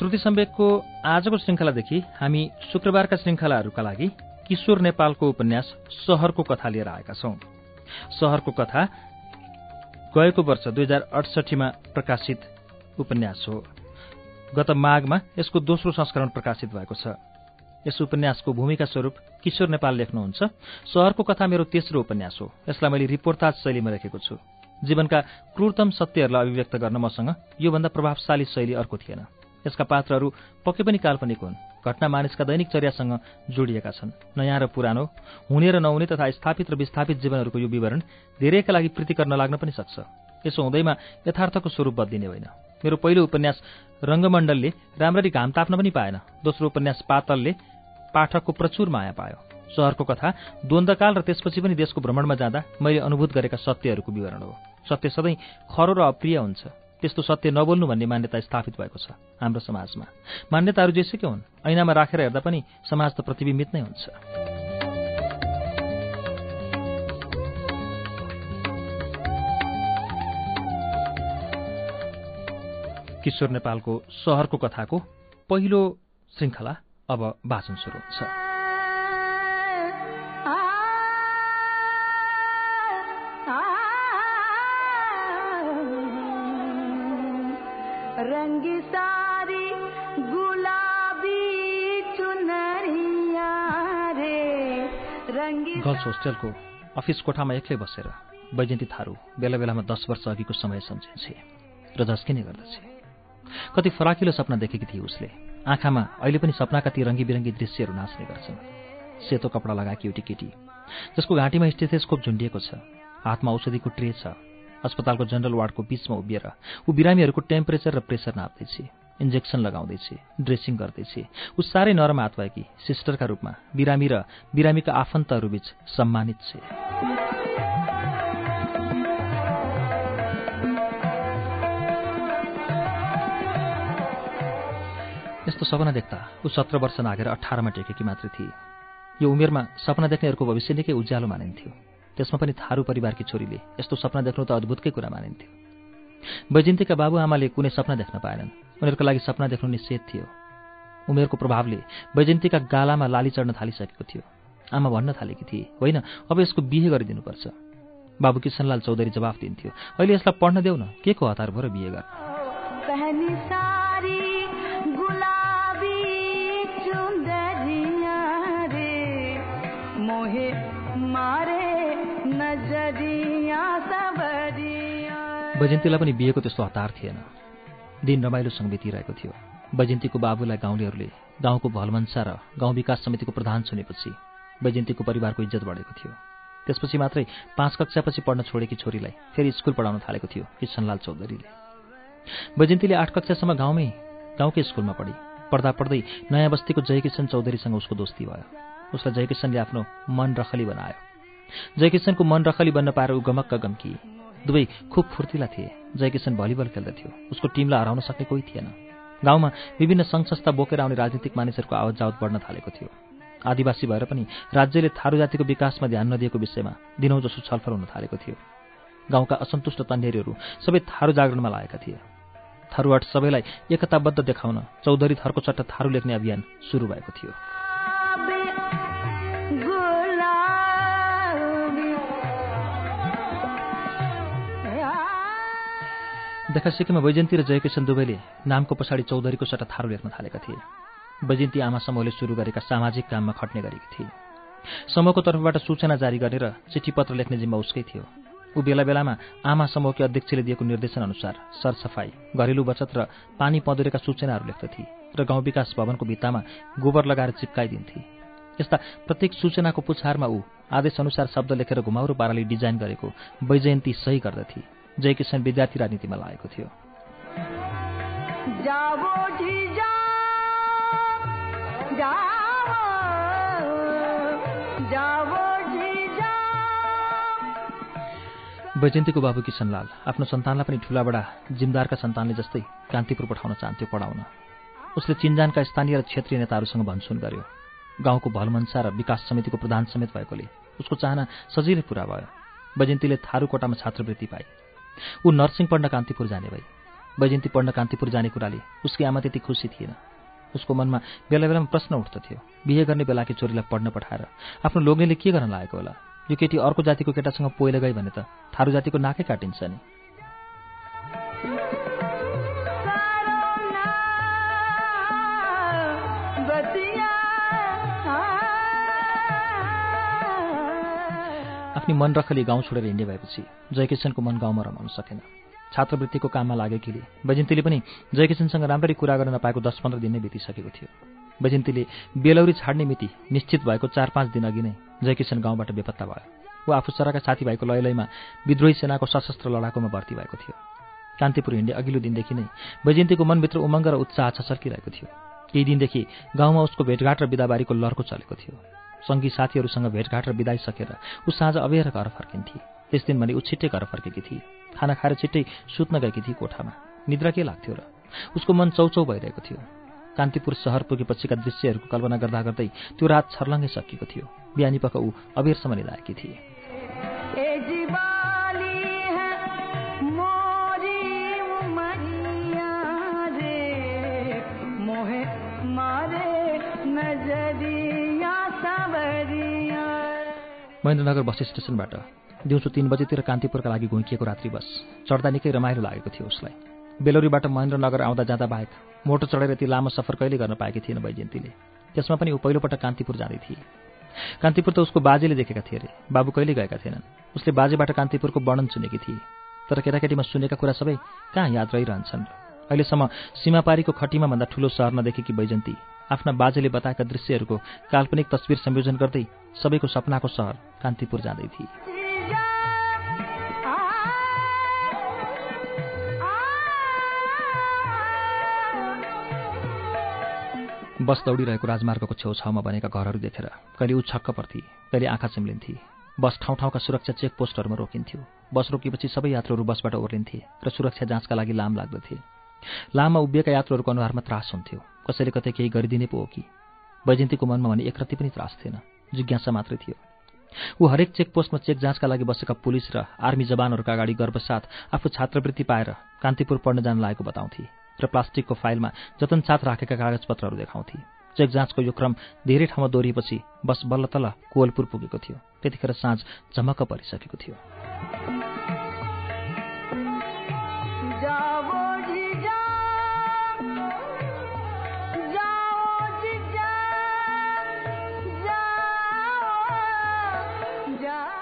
श्रुति सम्वेकको आजको श्रृङ्खलादेखि हामी शुक्रबारका श्रृङ्खलाहरूका लागि किशोर नेपालको उपन्यास सहरको कथा लिएर आएका छौं। सहरको कथा गएको वर्ष दुई हजार अडसठीमा प्रकाशित उपन्यास हो। गत माघमा यसको दोस्रो संस्करण प्रकाशित भएको छ। यस उपन्यासको भूमिका स्वरूप किशोर नेपाल लेख्नुहुन्छ। सहरको कथा मेरो तेस्रो उपन्यास हो। यसलाई मैले रिपोर्टाज शैलीमा लेखेको छु। जीवनका क्रूरतम सत्यहरूलाई अभिव्यक्त गर्न मसँग योभन्दा प्रभावशाली शैली अर्को थिएन। यसका पात्रहरू पक्कै पनि काल्पनिक हुन्। घटना मानिसका दैनिक चर्यासँग जोडिएका छन्। नयाँ र पुरानो हुने र नहुने तथा स्थापित र विस्थापित जीवनहरूको यो विवरण धेरैका लागि प्रीतिकर नलाग्न पनि सक्छ। यसो हुँदैमा यथार्थको स्वरूप बदलिने होइन। मेरो पहिलो उपन्यास रङ्गमण्डलले राम्ररी घाम ताप्न पनि पाएन। दोस्रो उपन्यास पातलले पाठकको प्रचुर माया पायो। सहरको कथा द्वन्द्वकाल र त्यसपछि पनि देशको भ्रमणमा जाँदा मैले अनुभूत गरेका सत्यहरूको विवरण हो। सत्य सधैँ खरो र अप्रिय हुन्छ। त्यस्तो सत्य नबोल्नु भन्ने मान्यता स्थापित भएको छ हाम्रो समाजमा। मान्यताहरू जेसुकै हुन् ऐनामा राखेर हेर्दा पनि समाज त प्रतिबिम्बित नै हुन्छ। किशोर नेपालको सहरको कथाको पहिलो श्रृङ्खला अब वाचन सुरु हुन्छ। गर्ल्स होस्टेलको अफिस कोठामा एक्लै बसेर वैजयन्ती थारू बेला बेलामा दस वर्ष अघिको समय सम्झिन्छे र झस्किने गर्दछे। कति फराकिलो सपना देखेकी थिए उसले। आँखामा अहिले पनि सपनाका ती रङ्गी बिरङ्गी दृश्यहरू नाच्ने गर्छन्। सेतो कपडा लगाएकी एउटी केटी जसको घाँटीमा स्टेथेस्कोप झुन्डिएको छ हातमा औषधिको ट्रे छ अस्पतालको जनरल वार्डको बीचमा उभिएर ऊ बिरामीहरूको टेम्परेचर र प्रेसर नाप्दैछ। इन्जेक्सन लगाउँदैछ ड्रेसिङ गर्दैछ। ऊ साह्रै नरम भएकी सिस्टरका रूपमा बिरामी र बिरामीका आफन्तहरूबीच सम्मानित छे। यस्तो सपना देख्दा ऊ सत्र वर्ष नागेर अठारमा टेकेकी मात्र थिए। यो उमेरमा सपना देख्नेहरूको भविष्य निकै उज्यालो मानिन्थ्यो। त्यसमा पनि थारू परिवारकी छोरीले यस्तो सपना देख्नु त अद्भुतकै कुरा मानिन्थ्यो। बैजयन्तीका बाबुआमाले कुनै सपना देख्न पाएनन्। उनीहरूको लागि सपना देख्नु निषेध थियो। उमेरको प्रभावले वैजयन्तीका गालामा लाली चढ्न थालिसकेको थियो। आमा भन्न थालेकी थिए। होइन अब यसको बिहे गरिदिनुपर्छ। बाबु किसनलाल चौधरी जवाफ दिन्थ्यो। अहिले यसलाई पढ्न देऊ न। के को हतार भएर बिहे गर्न? वैजयन्तीलाई पनि बिहेको त्यस्तो हतार थिएन। दिन रमाइलोसँग बितिरहेको थियो। वैजयन्तीको बाबुलाई गाउँलेहरूले गाउँको भलमन्सा र गाउँ विकास समितिको प्रधान छुनेपछि वैजयन्तीको परिवारको इज्जत बढेको थियो। त्यसपछि मात्रै पाँच कक्षापछि पढ्न छोडेकी छोरीलाई फेरि स्कुल पढाउन थालेको थियो किसनलाल चौधरीले। वैजयन्तीले आठ कक्षासम्म गाउँमै गाउँकै स्कुलमा पढी। पढ्दा पढ्दै नयाँ बस्तीको जयकिशन चौधरीसँग उसको दोस्ती भयो। उसलाई जयकिसनले आफ्नो मन रखली बनायो। जयकिसनको मन रखली बन्न पाएर ऊ गमक्क गम्की दुवै खुब फुर्तिला थिए। जयकिशन भलिबल खेल्दथ्यो। उसको टिमलाई हराउन सक्ने कोही थिएन। गाउँमा विभिन्न सङ्घ संस्था बोकेर आउने राजनीतिक मानिसहरूको आवत जावत बढ्न थालेको थियो। आदिवासी भएर पनि राज्यले थारू जातिको विकासमा ध्यान नदिएको विषयमा दिनौँ जसो छलफल हुन थालेको थियो। गाउँका असन्तुष्ट तन्नेरीहरू सबै थारू जागरणमा लागेका थिए। थारूहाट सबैलाई एकताबद्ध देखाउन चौधरी थरको चट्टा थारू लेख्ने अभियान सुरु भएको थियो। देखासिकेमा वैजयन्ती र जयकिशन दुवैले नामको पछाडि चौधरीको सट्टा थारू लेख्न थालेका थिए। वैजयन्ती आमा समूहले सुरु गरेका सामाजिक काममा खट्ने गरेकी थिए। समूहको तर्फबाट सूचना जारी गर्ने र चिठी पत्र लेख्ने जिम्मा उसकै थियो। ऊ बेला बेलामा आमा समूहकी अध्यक्षले दिएको निर्देशन अनुसार सरसफाई घरेलु बचत र पानी पँधुरेका सूचनाहरू लेख्दथे र गाउँ विकास भवनको भित्तामा गोबर लगाएर चिप्काइदिन्थे। यस्ता प्रत्येक सूचनाको पुछारमा ऊ आदेशअनुसार शब्द लेखेर घुमाउरो पाराले डिजाइन गरेको वैजयन्ती सही गर्दथे। जयकिशन विद्यार्थी राजनीतिमा लागेको थियो। जी जी वैजयन्तीको बाबु किसनलाल आफ्नो सन्तानलाई पनि ठुला बडा जिमदारका सन्तानले जस्तै कान्तिपुर पठाउन चाहन्थ्यो पढाउन। उसले चिन्जानका स्थानीय र क्षेत्रीय नेताहरूसँग भनसुन गर्यो। गाउँको भलमन्सा र विकास समितिको प्रधान समेत भएकोले उसको चाहना सजिलै पुरा भयो। वैजयन्तीले थारूकोटामा छात्रवृत्ति पाए। ऊ नर्सिङ पढ्न कान्तिपुर जाने भई। वैजयन्ती पढ्न कान्तिपुर जाने कुराले उसकी आमा त्यति खुसी थिएन। उसको मनमा बेला बेलामा प्रश्न उठ्दथ्यो बिहे गर्ने बेलाकी छोरीलाई पढ्न पठाएर। आफ्नो लोग्नेले के गर्न लागेको होला? यो केटी अर्को जातिको केटासँग पोइल गई भने त थारू जातिको नाकै काटिन्छ नि। आफ्नी मन रखली गाउँ छोडेर हिँड्ने भएपछि जयकिसनको मन गाउँमा रमाउन सकेन। छात्रवृत्तिको काममा लागेकीले वैजन्तीले पनि जयकिसनसँग राम्ररी कुरा गर्न नपाएको दस पन्ध्र दिन नै बितिसकेको थियो। वैजन्तीले बेलौरी छाड्ने मिति निश्चित भएको चार पाँच दिन अघि नै जयकिसन गाउँबाट बेपत्ता भयो। ऊ आफू सरका साथीभाइको लयलयमा विद्रोही सेनाको सशस्त्र लडाकुमा भर्ती भएको थियो। कान्तिपुर हिँड्ने अघिल्लो दिनदेखि नै वैजयन्तीको मनभित्र उमङ्ग र उत्साह छचल्किरहेको थियो। केही दिनदेखि गाउँमा उसको भेटघाट र बिदाबारीको लर्को चलेको थियो। सङ्गी साथीहरूसँग भेटघाट र बिदाई सकेर ऊ साँझ अबेर घर फर्किन्थे। त्यस दिन भने ऊ छिट्टै घर फर्केकी थिए। खाना खाएर छिट्टै सुत्न गएकी थिए कोठामा। निद्रा के लाग्थ्यो र? उसको मन चौचौ भइरहेको थियो। कान्तिपुर सहर पुगेपछिका दृश्यहरूको कल्पना गर्दा गर्दै त्यो रात छर्लङ्गै सकिएको थियो। बिहानी पख ऊ अबेरसम्म निधाएकी थिए। महेन्द्रनगर बस स्टेसनबाट दिउँसो तीन बजेतिर कान्तिपुरका लागि घुइँकिएको रात्रि बस चढ्दा निकै रमाइलो लागेको थियो उसलाई। बेलौरीबाट महेन्द्रनगर आउँदा जाँदा बाहेक मोटो चढेर ती लामो सफर कहिले गर्न पाएकी थिएन वैजयन्तीले। त्यसमा पनि ऊ पहिलोपटक कान्तिपुर जाँदै थिए। कान्तिपुर त उसको बाजेले देखेका थिए अरे बाबु कहिले गएका थिएनन्? उसले बाजेबाट कान्तिपुरको वर्णन सुनेकी थिए। तर केटाकेटीमा सुनेका कुरा सबै कहाँ याद रहिरहन्छन्? अहिलेसम्म सीमापारीको खटीमा भन्दा ठुलो सहर नदेखेकी वैजन्ती आफ्ना बाजेले बताएका दृश्यहरूको काल्पनिक तस्विर संयोजन गर्दै सबैको सपनाको सहर कान्तिपुर जाँदै थिए। बस दौडिरहेको राजमार्गको छेउछाउमा बनेका घरहरू देखेर कहिले ऊ छक्क पर्थे कहिले आँखा चिम्लिन्थे बस ठाउँ ठाउँका सुरक्षा चेक पोस्टहरूमा रोकिन्थ्यो। बस रोकिएपछि सबै यात्रुहरू बसबाट ओर्लिन्थे र सुरक्षा जाँचका लागि लाम लाग्दथे लाममा उभिएका यात्रुहरूको अनुहारमा त्रास हुन्थ्यो। कसैले कतै केही गरिदिने पो हो कि? वैजयन्तीको मनमा भने एकरति पनि त्रास थिएन। जिज्ञासा मात्रै थियो। ऊ हरेक चेक पोस्टमा चेक जाँचका लागि बसेका पुलिस र आर्मी जवानहरूका अगाडि गर्भसाथ आफू छात्रवृत्ति पाएर कान्तिपुर पढ्न जान लागेको बताउँथे र प्लास्टिकको फाइलमा जतनसाथ राखेका कागजपत्रहरू देखाउँथे। चेक जाँचको यो क्रम धेरै ठाउँमा दोहोरिएपछि बस बल्ल तल कोवलपुर पुगेको थियो। त्यतिखेर साँझ झमक्क परिसकेको थियो।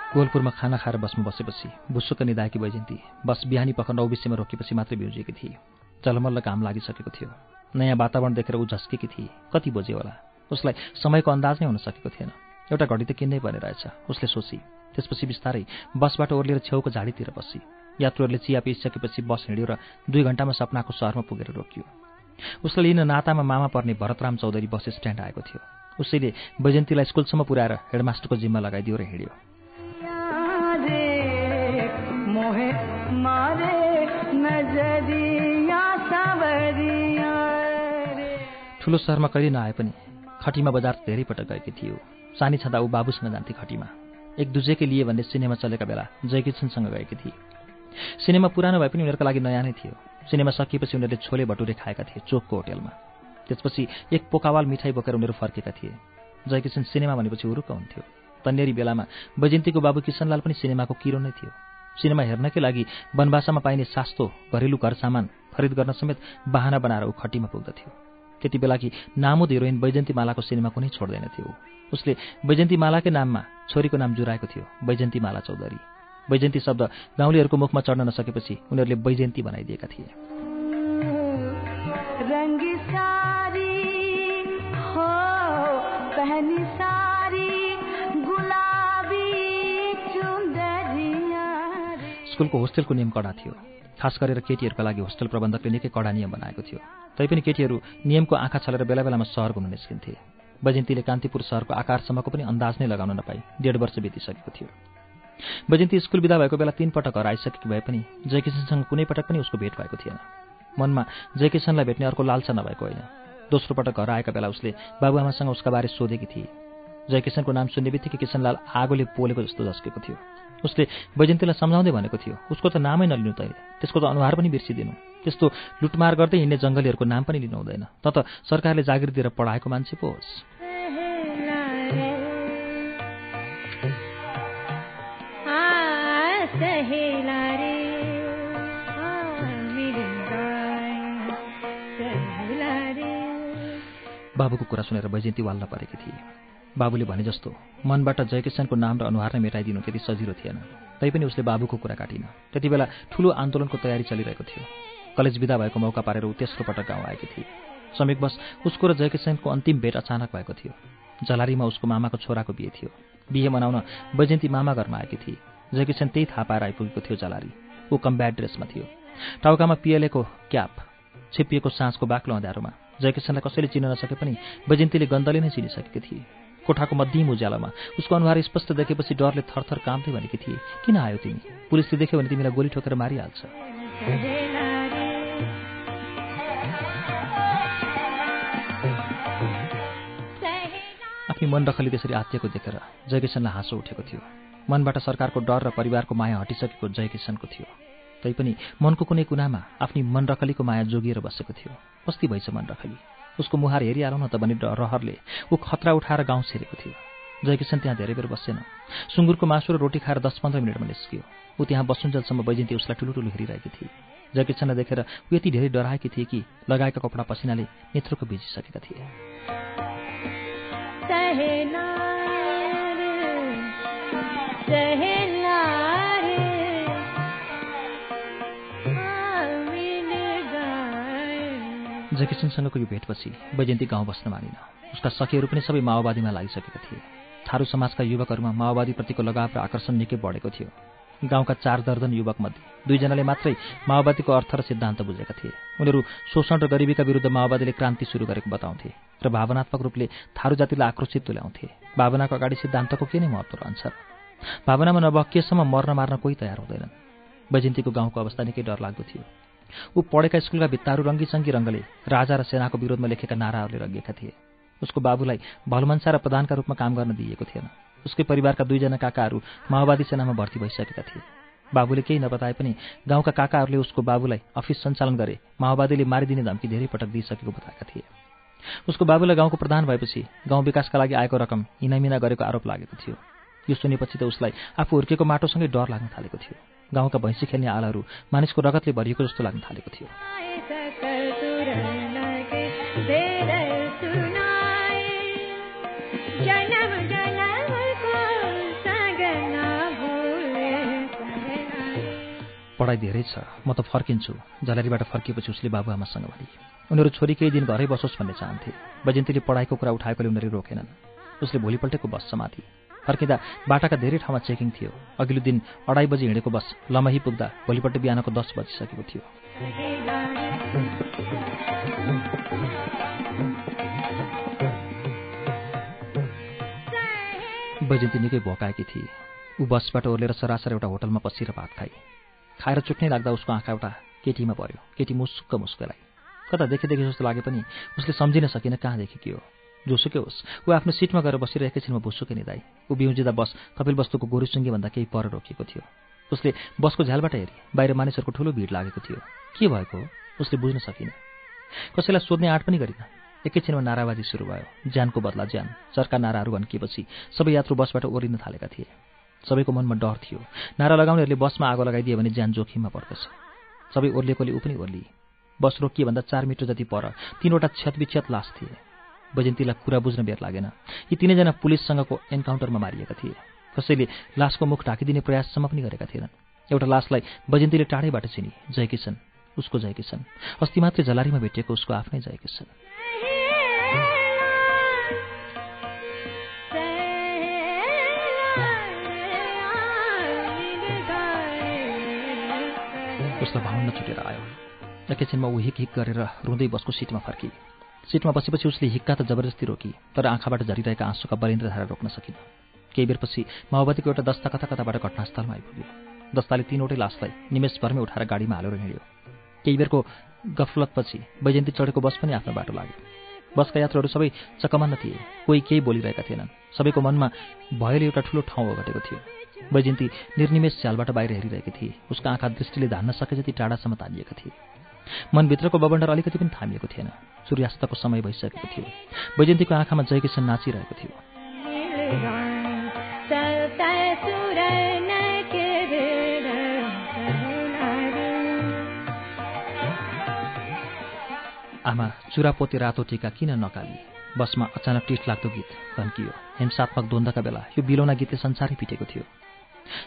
जाओ कोवलपुरमा खाना खाएर बसमा बसेपछि भुसुक्क निधाएकी वैजयन्ती बस बिहानी पख नौ बिसेमा रोकेपछि मात्रै बिउजिएकी थिए। चलमल्ल काम लागिसकेको थियो। नयाँ वातावरण देखेर ऊ झस्केकी थिए। कति बजे होला? उसलाई समयको अन्दाज नै हुन सकेको थिएन। एउटा घडी त किन्नै पर्ने रहेछ उसले सोची त्यसपछि बिस्तारै बसबाट ओर्लिएर छेउको झाडीतिर बसी। यात्रुहरूले चिया पिइसकेपछि बस हिँड्यो र दुई घन्टामा सपनाको सहरमा पुगेर रोकियो। उसलाई लिन नातामा मामा पर्ने भरतराम चौधरी बस स्ट्यान्ड आएको थियो। उसैले वैजन्तीलाई स्कुलसम्म पुर्याएर हेडमास्टरको जिम्मा लगाइदियो र हिँड्यो। ठुलो सहरमा कहिले नआए पनि खटीमा बजार धेरै पटक गएकी थियो। सानी छँदा ऊ बाबुसँग जान्थे खटीमा। एक दुजेकै लिए भन्ने सिनेमा चलेका बेला जयकिसनसँग गएकी थिए। सिनेमा पुरानो भए पनि उनीहरूका लागि नयाँ नै थियो। सिनेमा सकिएपछि उनीहरूले छोले भटुरे खाएका थिए चोकको होटेलमा। त्यसपछि एक पोकावाल मिठाई बोकेर उनीहरू फर्केका थिए। जयकिसन सिनेमा भनेपछि हुरुक्क हुन्थ्यो। तन्नेरी बेलामा वैजयन्तीको बाबु किसनलाल पनि सिनेमाको किरो नै थियो। सिनेमा हेर्नकै लागि वनवासामा पाइने सास्तो घरेलु घर सामान खरिद गर्न समेत बाहना बनाएर ऊ खटीमा पुग्दथ्यो। त्यति बेलाकी नामुद हिरोइन वैजन्ती मालाको सिनेमा कुनै छोड्दैन थियो। उसले वैजन्ती मालाकै नाममा छोरीको नाम जुराएको थियो वैजन्ती माला चौधरी। वैजन्ती शब्द गाउँलेहरूको मुखमा चढ्न नसकेपछि उनीहरूले वैजयन्ती बनाइदिएका थिए। स्कुलको होस्टेलको नियम कडा थियो। खास गरेर केटीहरूका लागि होस्टेल प्रबन्धकले निकै कडा नियम बनाएको थियो। तैपनि केटीहरू नियमको आँखा छलेर बेला बेलामा सहर घुम्न निस्किन्थे। बैजन्तीले कान्तिपुर सहरको आकारसम्मको पनि अन्दाज नै लगाउन नपाई। डेढ वर्ष बितिसकेको थियो। बैजन्ती स्कुल बिदा भएको बेला तीन पटक घर आइसकेको भए पनि जयकिसनसँग कुनै पटक पनि उसको भेट भएको थिएन। मनमा जयकिसनलाई भेट्ने अर्को लालसा नभएको होइन। दोस्रो पटक घर आएका बेला उसले बाबुआमासँग उसका बारे सोधेकी थिए। जयकिसनको नाम सुन्ने बित्तिकै किसनलाल आगोले पोलेको जस्तो झस्केको थियो। उसले बैजन्तीलाई सम्झाउँदै भनेको थियो उसको त नामै नलिनु तैँले त्यसको त अनुहार पनि बिर्सिदिनु। त्यस्तो लुटमार गर्दै हिँड्ने जङ्गलीहरूको नाम पनि लिनु हुँदैन। त त सरकारले जागिर दिएर पढाएको मान्छे पो होस्। बाबुको कुरा सुनेर बैजयन्ती वाल्न परेकी थिए। बाबुले भने जस्तो मनबाट जयकिसनको नाम र अनुहार नै मेटाइदिनु त्यति सजिलो थिएन। तैपनि उसले बाबुको कुरा काटिन। त्यति बेला ठुलो आन्दोलनको तयारी चलिरहेको थियो। कलेज विदा भएको मौका पारेर ऊ तेस्रो पटक गाउँ आएकी थिए। समीकवश उसको र जयकिसनको अन्तिम भेट अचानक भएको थियो। झलारीमा उसको मामाको छोराको बिहे थियो। बिहे मनाउन बैजयन्ती मामा घरमा आएकी थिए। जयकिसन त्यही थाहा पाएर आइपुगेको थियो झलारी। ऊ कम्ब्याट ड्रेसमा थियो। टाउकामा पिएलेको क्याप छिप्पिएको साँझको बाक्लो अँध्यारोमा जयकिसनलाई कसैले चिन्न नसके पनि बैजयन्तीले गन्धले नै चिनिसकेकी थिए। कोठाको मध्यम उज्यालोमा उसको अनुहार स्पष्ट देखेपछि डरले थरथर कामदै भनेकी थिए किन आयो तिमी? पुलिसले देख्यो भने तिमीलाई गोली ठोकेर मारिहाल्छ। आफ्नी मन रखली त्यसरी आत्तिएको देखेर जयकिसनलाई हाँसो उठेको थियो। मनबाट सरकारको डर र परिवारको माया हटिसकेको जयकिसनको थियो। तैपनि मनको कुनै कुनामा आफ्नी मन रखलीको माया जोगिएर बसेको थियो। कस्ती भएछ मन रखली उसको मुहार हेरिहालौँ न त भने रहरले ऊ खतरा उठाएर गाउँ छिरेको थियो। जयकिसन त्यहाँ धेरै बेर बसेन। सुँगुरको मासु र रोटी खाएर दस पन्ध्र मिनटमा निस्कियो। ऊ त्यहाँ बसुन्जेलसम्म बैजन्ती उसलाई ठुलो ठुलो हेरिरहेकी थिए। जयकिसनलाई देखेर ऊ यति धेरै डराएकी थिए कि लगाएका कपडा पसिनाले नेत्रको भिजिसकेका थिए। जयकिसनसँगको यो भेटपछि बैजयन्ती गाउँ बस्न मानिन। उसका सखीहरू पनि सबै माओवादीमा लागिसकेका थिए। थारू समाजका युवकहरूमा माओवादीप्रतिको लगाव र आकर्षण निकै बढेको थियो। गाउँका चार दर्जन युवकमध्ये दुईजनाले मात्रै माओवादीको अर्थ र सिद्धान्त बुझेका थिए। उनीहरू शोषण र गरिबीका विरुद्ध माओवादीले क्रान्ति सुरु गरेको बताउँथे र भावनात्मक रूपले थारू जातिलाई आक्रोशित तुल्याउँथे। भावनाको अगाडि सिद्धान्तको के नै महत्त्व रहन्छ? भावनामा नभकिएसम्म मर्न मार्न कोही तयार हुँदैनन्। बैजन्तीको गाउँको अवस्था निकै डरलाग्दो थियो। ऊ पढेका स्कुलका भित्ताहरू रङ्गीचङ्गी रङ्गले राजा र सेनाको विरोधमा लेखेका नाराहरूले रङ्गिएका थिए। उसको बाबुलाई भलमन्सा र प्रधानका रूपमा काम गर्न दिइएको थिएन। उसकै परिवारका दुईजना काकाहरू माओवादी सेनामा भर्ती भइसकेका थिए। बाबुले केही नबताए पनि गाउँका काकाहरूले उसको बाबुलाई अफिस सञ्चालन गरे माओवादीले मारिदिने धम्की धेरै पटक दिइसकेको बताएका थिए। उसको बाबुलाई गाउँको प्रधान भएपछि गाउँ विकासका लागि आएको रकम हिनामिना गरेको आरोप लागेको थियो। यो सुनेपछि त उसलाई आफू हुर्केको माटोसँगै डर लाग्न थालेको थियो। गाउँका भैँसी खेल्ने आलाहरू मानिसको रगतले भरिएको जस्तो लाग्न थालेको थियो। पढाइ धेरै छ। म त फर्किन्छु। झलारीबाट फर्किएपछि उसले बाबुआमासँग भने उनीहरू छोरी केही दिन घरै बसोस् भन्ने चाहन्थे। बैजन्तीले पढाइको कुरा उठाएकोले उनीहरू रोकेनन्। उसले भोलिपल्टको बस समाति फर्किँदा बाटाका धेरै ठाउँमा चेकिङ थियो। अघिल्लो दिन अढाई बजी हिँडेको बस लमही पुग्दा भोलिपल्ट बिहानको दस बजिसकेको थियो। बैजन्ती निकै भोकाएकी थिए। ऊ बसबाट ओर्लेर सरासर एउटा होटलमा पसेर भात खाए। खाएर चुट्नै लाग्दा उसको आँखा एउटा केटीमा पर्यो। केटी मुस्क मुस्कलाई। कता देखे देखे जस्तो लागे पनि उसले सम्झिन सकिन कहाँ देखेकी हो। जोसुकै होस्। ऊ आफ्नो सिटमा गएर बसेर एकैछिनमा भुसुकै निधाई ऊ बिउजिँदा बस कपिल वस्तुको गोरुसुङ्गीभन्दा केही पर रोकिएको थियो। उसले बसको झ्यालबाट हेरी बाहिर मानिसहरूको ठुलो भिड लागेको थियो। के भएको उसले बुझ्न सकिन। कसैलाई सोध्ने आँट पनि गरिन। एकैछिनमा नाराबाजी सुरु भयो। ज्यानको बदला ज्यान। चर्का नाराहरू भन्किएपछि सबै यात्रु बसबाट ओरिन थालेका थिए। सबैको मनमा डर थियो। नारा लगाउनेहरूले बसमा आगो लगाइदिए भने ज्यान जोखिममा पर्दछ। सबै ओर्लिएकोले ऊ पनि ओर्ली। बस रोकिए भन्दा चार मिटर जति पर तीनवटा क्षतविक्षत लास थिए। बैजन्तीलाई कुरा बुझ्न बेर लागेन। यी तिनैजना पुलिससँगको एन्काउन्टरमा मारिएका थिए। कसैले लासको मुख ढाकिदिने प्रयाससम्म पनि गरेका थिएनन्। एउटा लासलाई बैजन्तीले टाढैबाट चिनी जयकिसन उसको जयकिसन अस्ति मात्रै झलारीमा भेटिएको उसको आफ्नै जयकिसन उसलाई भाउन भान्न छुटेर आयो। एकैछिनमा ऊ हिक हिक गरेर रुँदै बसको सिटमा फर्की। सिटमा बसेपछि उसले हिक्का त जबरजस्ती रोकी तर आँखाबाट झरिरहेका आँसुका बलिन्द्र धारा रोक्न सकिन। केही बेरपछि माओवादीको एउटा दस्ता कता कताबाट घटनास्थलमा आइपुग्यो। दस्ताले तीनवटै लासलाई निमेषभरमै उठाएर गाडीमा हालेर हिँड्यो। केही बेरको गफलतपछि वैजयन्ती चढेको बस पनि आफ्नो बाटो लाग्यो। बसका यात्रुहरू सबै चकमन्न थिए। कोही केही बोलिरहेका थिएनन्। सबैको मनमा भयले एउटा ठुलो ठाउँ ओगटेको थियो। वैजयन्ती निर्निमेष स्यालबाट बाहिर हेरिरहेकी थिए। उसका आँखा दृष्टिले धान्न सके जति टाढासम्म तानिएका थिए। मनभित्रको बबन्डर अलिकति पनि थामिएको थिएन। सूर्यास्तको समय भइसकेको थियो। वैजयन्तीको आँखामा जयकिसन नाचिरहेको थियो। आमा चुरापोते रातो टिका किन नकाली? बसमा अचानक टिठ लाग्दो गीत घन्कियो हिंसात्मक द्वन्द्वका बेला यो बिलौना गीतले संसारै पिटेको थियो।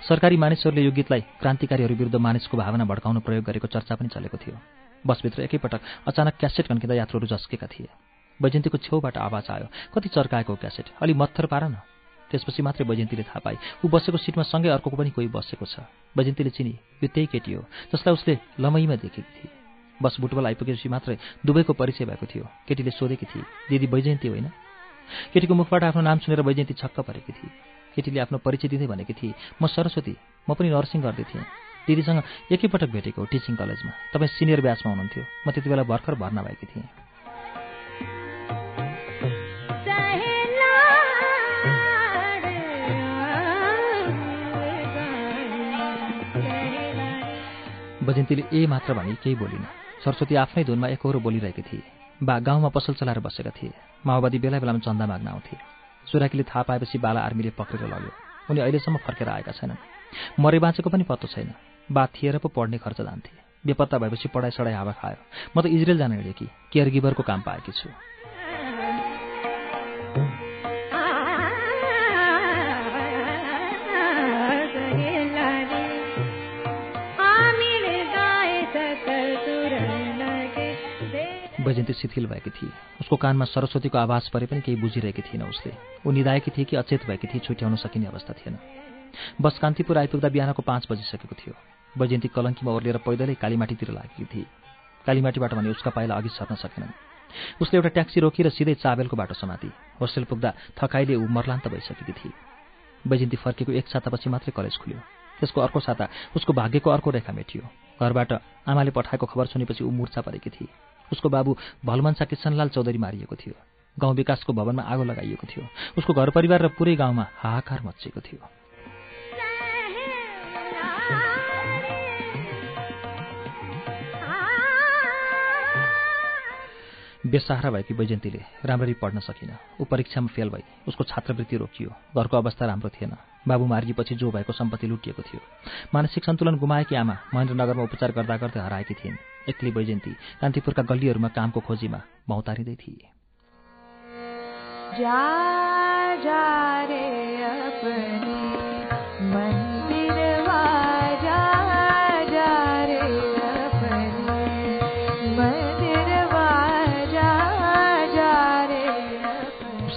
सरकारी मानिसहरूले यो गीतलाई क्रान्तिकारीहरू विरुद्ध मानिसको भावना भड्काउन प्रयोग गरेको चर्चा पनि चलेको थियो। बसभित्र एकैपटक अचानक क्यासेट कन्किँदा यात्रुहरू झस्केका थिए। वैजयन्तीको छेउबाट आवाज आयो कति चर्काएको क्यासेट? अलि मत्थर पार न त्यसपछि मात्रै वैजयन्तीले थाहा पाए ऊ बसेको सिटमा सँगै अर्को पनि कोही बसेको छ वैजयन्तीले चिनी यो त्यही केटी हो। जसलाई उसले लमैमा देखेकी थिए बस बुटबल आइपुगेपछि मात्रै दुवैको परिचय भएको थियो। केटीले सोधेकी थिए दिदी वैजयन्ती होइन केटीको मुखबाट आफ्नो नाम सुनेर वैजयन्ती छक्क परेकी थिए। केटीले आफ्नो परिचय दिँदै भनेकी थिए म सरस्वती म पनि नर्सिङ गर्दै थिएँ। दिदीसँग एकैपटक भेटेको टिचिङ कलेजमा। तपाईँ सिनियर ब्याचमा हुनुहुन्थ्यो। म त्यति बेला भर्खर भर्ना भएकी थिएँ। वैजयन्तीले ए मात्र भनी केही बोलिन। सरस्वती आफ्नै धुनमा एकहोरो बोलिरहेकी थिए। बा गाउँमा पसल चलाएर बसेका थिए। माओवादी बेला बेलामा चन्दा माग्न आउँथे। सुराकीले थाहा पाएपछि बाला आर्मीले पक्रेर लग्यो। उनी अहिलेसम्म फर्केर आएका छैनन्। मरे बाँचेको पनि पत्तो छैन। बा थिएर पो पढ्ने खर्च जान्थे। बेपत्ता भएपछि पढाइ सढाइ हावा खायो। म त इजरायल जान हिँडेँ कि? केयर गिभरको काम पाएकी छु। वैजयन्ती शिथिल भएकी थिए। उसको कानमा सरस्वतीको आवाज परे पनि केही बुझिरहेकी थिएन उसले। ऊ निधाएकी थिए कि अचेत भएकी थिए छुट्याउन सकिने अवस्था थिएन। बस कान्तिपुर आइपुग्दा बिहानको पाँच बजिसकेको थियो। वैजयन्ती कलङ्कीमा ओर्लिएर पैदलै कालीमाटीतिर लागेकी थिए। कालीमाटीबाट भने उसका पाइला अघि सर्न सकेनन्। उसले एउटा ट्याक्सी रोकिएर सिधै चाबेलको बाटो समाति। होस्टेल पुग्दा थकाइले ऊ मर्लान्त भइसकेकी थिए। वैजयन्ती फर्केको एक सातापछि मात्रै कलेज खुल्यो। त्यसको अर्को साता उसको भाग्यको अर्को रेखा मेटियो। घरबाट आमाले पठाएको खबर सुनेपछि ऊ मुर्छा परेकी थिए। उसको बाबु भलमन्सा किसनलाल चौधरी मारिएको थियो। गाउँ विकासको भवनमा आगो लगाइएको थियो। उसको घर परिवार र पुरै गाउँमा हाहाकार मचिएको थियो। बेसहारा भएकी वैजयन्तीले राम्ररी पढ्न सकिन। ऊ परीक्षामा फेल भई उसको छात्रवृत्ति रोकियो। घरको अवस्था राम्रो थिएन। बाबु मारिएपछि जो भएको सम्पत्ति लुटिएको थियो। मानसिक सन्तुलन गुमाएकी आमा महेन्द्रनगरमा उपचार गर्दा गर्दै हराएकी थिइन्। एक्लै वैजयन्ती कान्तिपुरका गल्लीहरूमा कामको खोजीमा मौतारिँदै थिए।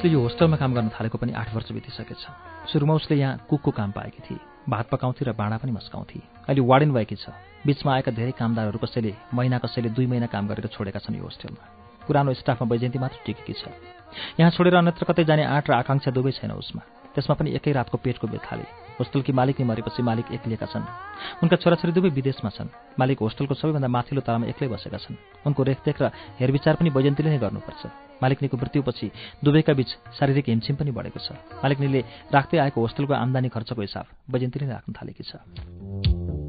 उसले यो होस्टलमा काम गर्न थालेको पनि आठ वर्ष बितिसकेछ। सुरुमा उसले यहाँ कुकको काम पाएकी थिए। भात पकाउँथे र भाँडा पनि मस्काउँथे। अहिले वार्डेन भएकी छ। बिचमा आएका धेरै कामदारहरू कसैले महिना कसैले दुई महिना काम गरेर छोडेका छन् यो होस्टेलमा। पुरानो स्टाफमा वैजयन्ती मात्र टिकेकी छ। यहाँ छोडेर अन्यत्र कतै जाने आँट र आकाङ्क्षा दुवै छैन उसमा। त्यसमा पनि एकै रातको पेटको बेथाले होस्टेलकी मालिकले मरेपछि मालिक एक्लिएका छन्। उनका छोराछोरी दुवै विदेशमा छन्। मालिक होस्टेलको सबैभन्दा माथिल्लो तलामा एक्लै बसेका छन्। उनको रेखदेख र हेरविचार पनि वैजयन्तीले नै गर्नुपर्छ। मालिकनीको मृत्युपछि दुवैका बीच शारीरिक हिमछिम पनि बढेको छ। मालिकनीले राख्दै आएको होस्टेलको आम्दानी खर्चको हिसाब वैजयन्तीले नै राख्न थालेकी छ।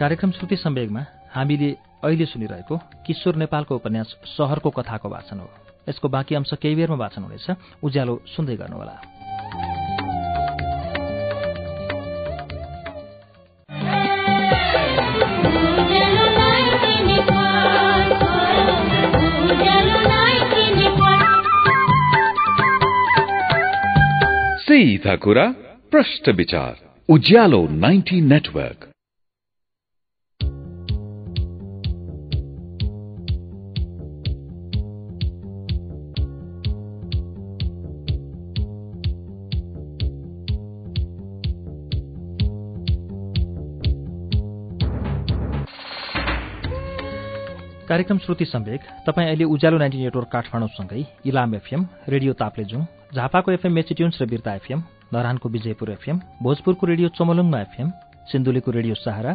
कार्यक्रम श्रुति सम्वेगमा हामीले अहिले सुनिरहेको किशोर नेपालको उपन्यास सहरको कथाको वाचन हो। यसको बाँकी अंश केही बेरमा वाचन हुनेछ। उज्यालो सुन्दै गर्नुहोला। सीधा कुरा प्रश्न विचार। उज्यालो 90 नेटवर्क। कार्यक्रम श्रुति सम्वेक तपाईँ अहिले उज्यालो नाइन्टी नेटवर्क काठमाडौँसँगै इलाम एफएम रेडियो ताप्लेजुङ झापाको एफएम मेचिट्युन्स र बिर्ता एफएम धरानको विजयपुर एफएम भोजपुरको रेडियो चमलुङमा एफएम सिन्धुलीको रेडियो सहारा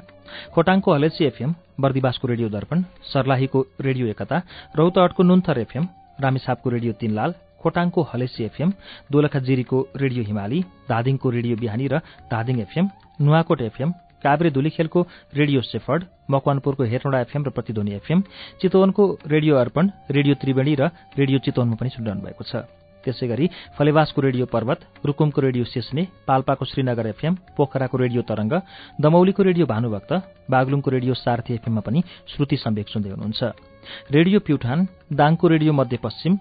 खोटाङको हलेसी एफएम बर्दिवासको रेडियो दर्पण सर्लाहीको रेडियो एकता रौतहटको नुन्थर एफएम रामेछापको रेडियो तीनलाल खोटाङको हलेसी एफएम दोलखा जिरीको रेडियो हिमाली धादिङको रेडियो बिहानी र धादिङ एफएम नुवाकोट एफएम काभ्रे धुलीखेलको रेडियो सेफर्ड मकवानपुरको हेटौँडा एफएम र प्रतिध्वनि एफएम चितवनको रेडियो अर्पण रेडियो त्रिवेणी र रेडियो चितवनमा पनि सुनिरहनु भएको छ। त्यसै गरी फलेवासको रेडियो पर्वत रुकुमको रेडियो सिस्ने पाल्पाको श्रीनगर एफएम पोखराको रेडियो तरंग दमौलीको रेडियो भानुभक्त बागलुङको रेडियो सारथी एफएममा पनि श्रुति सम्वेक सुन्दै हुनुहुन्छ। रेडियो प्युठान दाङको रेडियो मध्यपश्चिम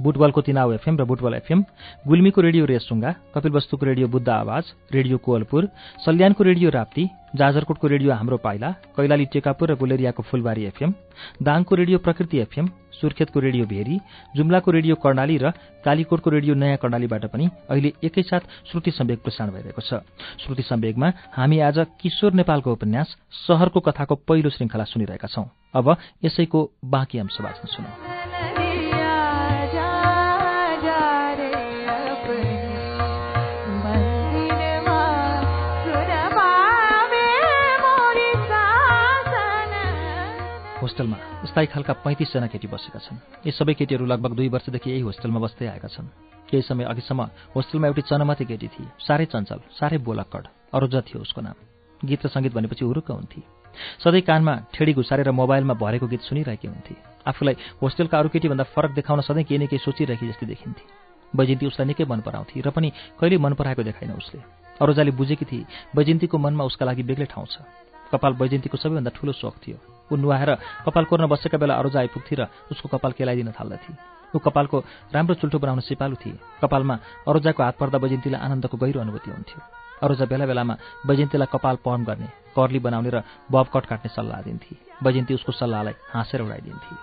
बुटबलको तिनाउ एफएम र बुटबल एफएम गुल्मीको रेडियो रेसुङ्गा कपिलवस्तुको रेडियो बुद्ध आवाज रेडियो कोवलपुर सल्यानको रेडियो राप्ती जाजरकोटको रेडियो हाम्रो पाइला कैलाली टेकापुर र गुलेरियाको फुलबारी एफएम दाङको रेडियो प्रकृति एफएम सुर्खेतको रेडियो भेरी जुम्लाको रेडियो कर्णाली र कालीकोटको रेडियो नयाँ कर्णालीबाट पनि अहिले एकैसाथ श्रुति सम्वेक प्रसारण भइरहेको छ। श्रुति सम्वेकमा हामी आज किशोर नेपालको उपन्यास सहरको कथाको पहिलो श्रृङ्खला सुनिरहेका छौं। अब यसैको बाँकी अंश बाँच्न सुनौ। होस्टेलमा। स्थायी खालका पैँतिसजना केटी बसेका छन्। यी सबै केटीहरू लगभग दुई वर्षदेखि यही होस्टेलमा बस्दै आएका छन्। केही समय अघिसम्म होस्टेलमा एउटी चनमती केटी थिए। साह्रै चञ्चल साह्रै बोलक्कड अरोजा थियो उसको नाम। गीत र सङ्गीत भनेपछि हुरुक्क हुन्थे। सधैँ कानमा ठेडी घुसारेर मोबाइलमा भरेको गीत सुनिरहेकी हुन्थे। आफूलाई होस्टेलका अरू केटीभन्दा फरक देखाउन सधैँ केही न केही सोचिरहेकी जस्तै देखिन्थे। बैजयन्ती उसलाई निकै मन पराउँथे र पनि कहिल्यै मन पराएको देखाइन उसले। अरोजाले बुझेकी थिए बैजयन्तीको मनमा उसका लागि बेग्लै ठाउँ छ। कपाल बैजयन्तीको सबैभन्दा ठूलो सोख थियो। ऊ नुहाएर कपाल कोर्न बसेका बेला अरोजा आइपुग्थे र उसको कपाल केलाइदिन थाल्दथे। ऊ कपालको राम्रो चुल्ठो बनाउन सिपालु थिए। कपालमा अरोजाको हात पर्दा बैजयन्तीलाई आनन्दको गहिरो अनुभूति हुन्थ्यो। अरोजा बेला बेलामा बैजयन्तीलाई कपाल पर्म गर्ने कर्ली बनाउने र बब कट काट्ने सल्लाह दिन्थे। बैजयन्ती उसको सल्लाहलाई हाँसेर उडाइदिन्थे।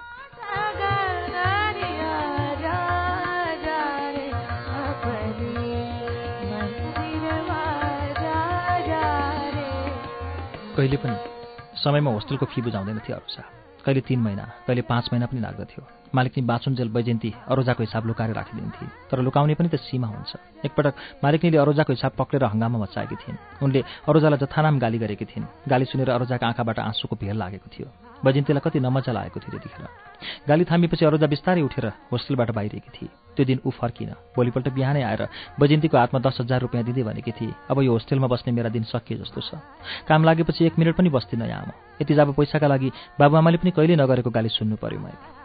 कहिले पनि समयमा होस्टेलको फी बुझाउँदैन थियो अरोजा कहिले तिन महिना कहिले पाँच महिना पनि लाग्दथ्यो। मालिकनी बाँचुन्जेल बैजयन्ती अरोजाको हिसाब लुकाएर राखिदिन्थे तर लुकाउने पनि त सीमा हुन्छ। एकपटक मालिकनीले अरोजाको हिसाब पक्रेर हङ्गामा मचाएकी थिइन्। उनले अरोजालाई जथानाम गाली गरेकी थिइन्। गाली सुनेर अरोजाका आँखाबाट आँसुको भेल लागेको थियो। बैजयन्तीलाई कति नमजा लागेको थियो त्यतिखेर। गाली थामेपछि अरोजा बिस्तारै उठेर होस्टेलबाट बाहिरिएकी थिए। त्यो दिन ऊ फर्किन भोलिपल्ट बिहानै आएर बैजयन्तीको हातमा दस हजार रुपियाँ दिँदै भनेकी थिए अब यो होस्टेलमा बस्ने मेरा दिन सकिए जस्तो छ। काम लागेपछि एक मिनट पनि बस्दिनँ यहाँ म। यति जब पैसाका लागि बाबुआमाले पनि कहिले नगरेको गाली सुन्नु पर्यो मैले।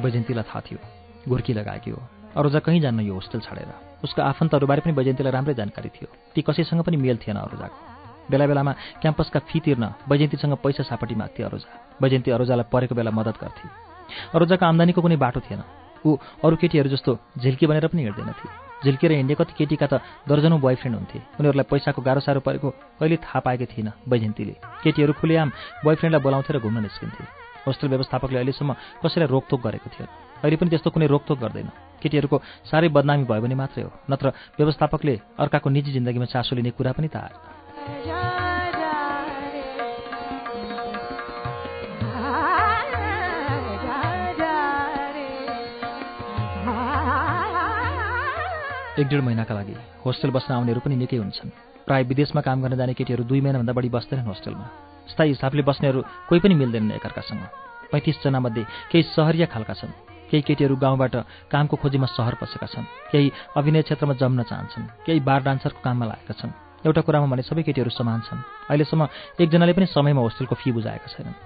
रे बैजयन्तीलाई थाहा थियो गोर्की लगाएकी हो। अरूजा कहीँ जान्न यो होस्टेल छाडेर। उसको आफन्तहरूबारे पनि बैजयन्तीलाई राम्रै जानकारी थियो। ती कसैसँग पनि मेल थिएन अरूजाको। बेला बेलामा क्याम्पसका फी तिर्न बैजयन्तीसँग पैसा सापटी माग्थे अरूजा। बैजयन्ती अरूजालाई परेको बेला मद्दत गर्थे। अरूजाको आम्दानीको कुनै बाटो थिएन। ऊ अरू केटीहरू जस्तो झिल्की बनेर पनि हिँड्दैनथे। झिल्केर हिँड्ने कति केटीका त दर्जनौँ बोयफ्रेन्ड हुन्थे। उनीहरूलाई पैसाको गाह्रो साह्रो परेको कहिले थाहा पाएकै थिएन बैजयन्तीले केटीहरू खुलेआम बोयफ्रेन्डलाई बोलाउँथे र घुम्न निस्किन्थे। होस्टेल व्यवस्थापकले अहिलेसम्म कसैलाई रोकथोक गरेको थियो। अहिले पनि त्यस्तो कुनै रोकथोक गर्दैन। केटीहरूको साह्रै बदनामी भयो भने मात्रै हो नत्र व्यवस्थापकले अर्काको निजी जिन्दगीमा चासो लिने कुरा पनि रे एक डेढ महिनाका लागि होस्टेल बस्न आउनेहरू पनि निकै हुन्छन्। प्राय विदेशमा काम गर्न जाने केटीहरू दुई महिनाभन्दा बढी बस्दैनन् होस्टेलमा। स्थायी हिसाबले बस्नेहरू कोही पनि मिल्दैनन् एकअर्कासँग। पैँतिसजनामध्ये केही सहरिया खालका छन्। केही केटीहरू गाउँबाट कामको खोजीमा सहर पसेका छन्। केही अभिनय क्षेत्रमा जम्न चाहन्छन्। केही बार डान्सरको काममा लागेका छन्। एउटा कुरामा भने सबै केटीहरू समान छन्। अहिलेसम्म एकजनाले पनि समयमा होस्टेलको फी बुझाएका छैनन्।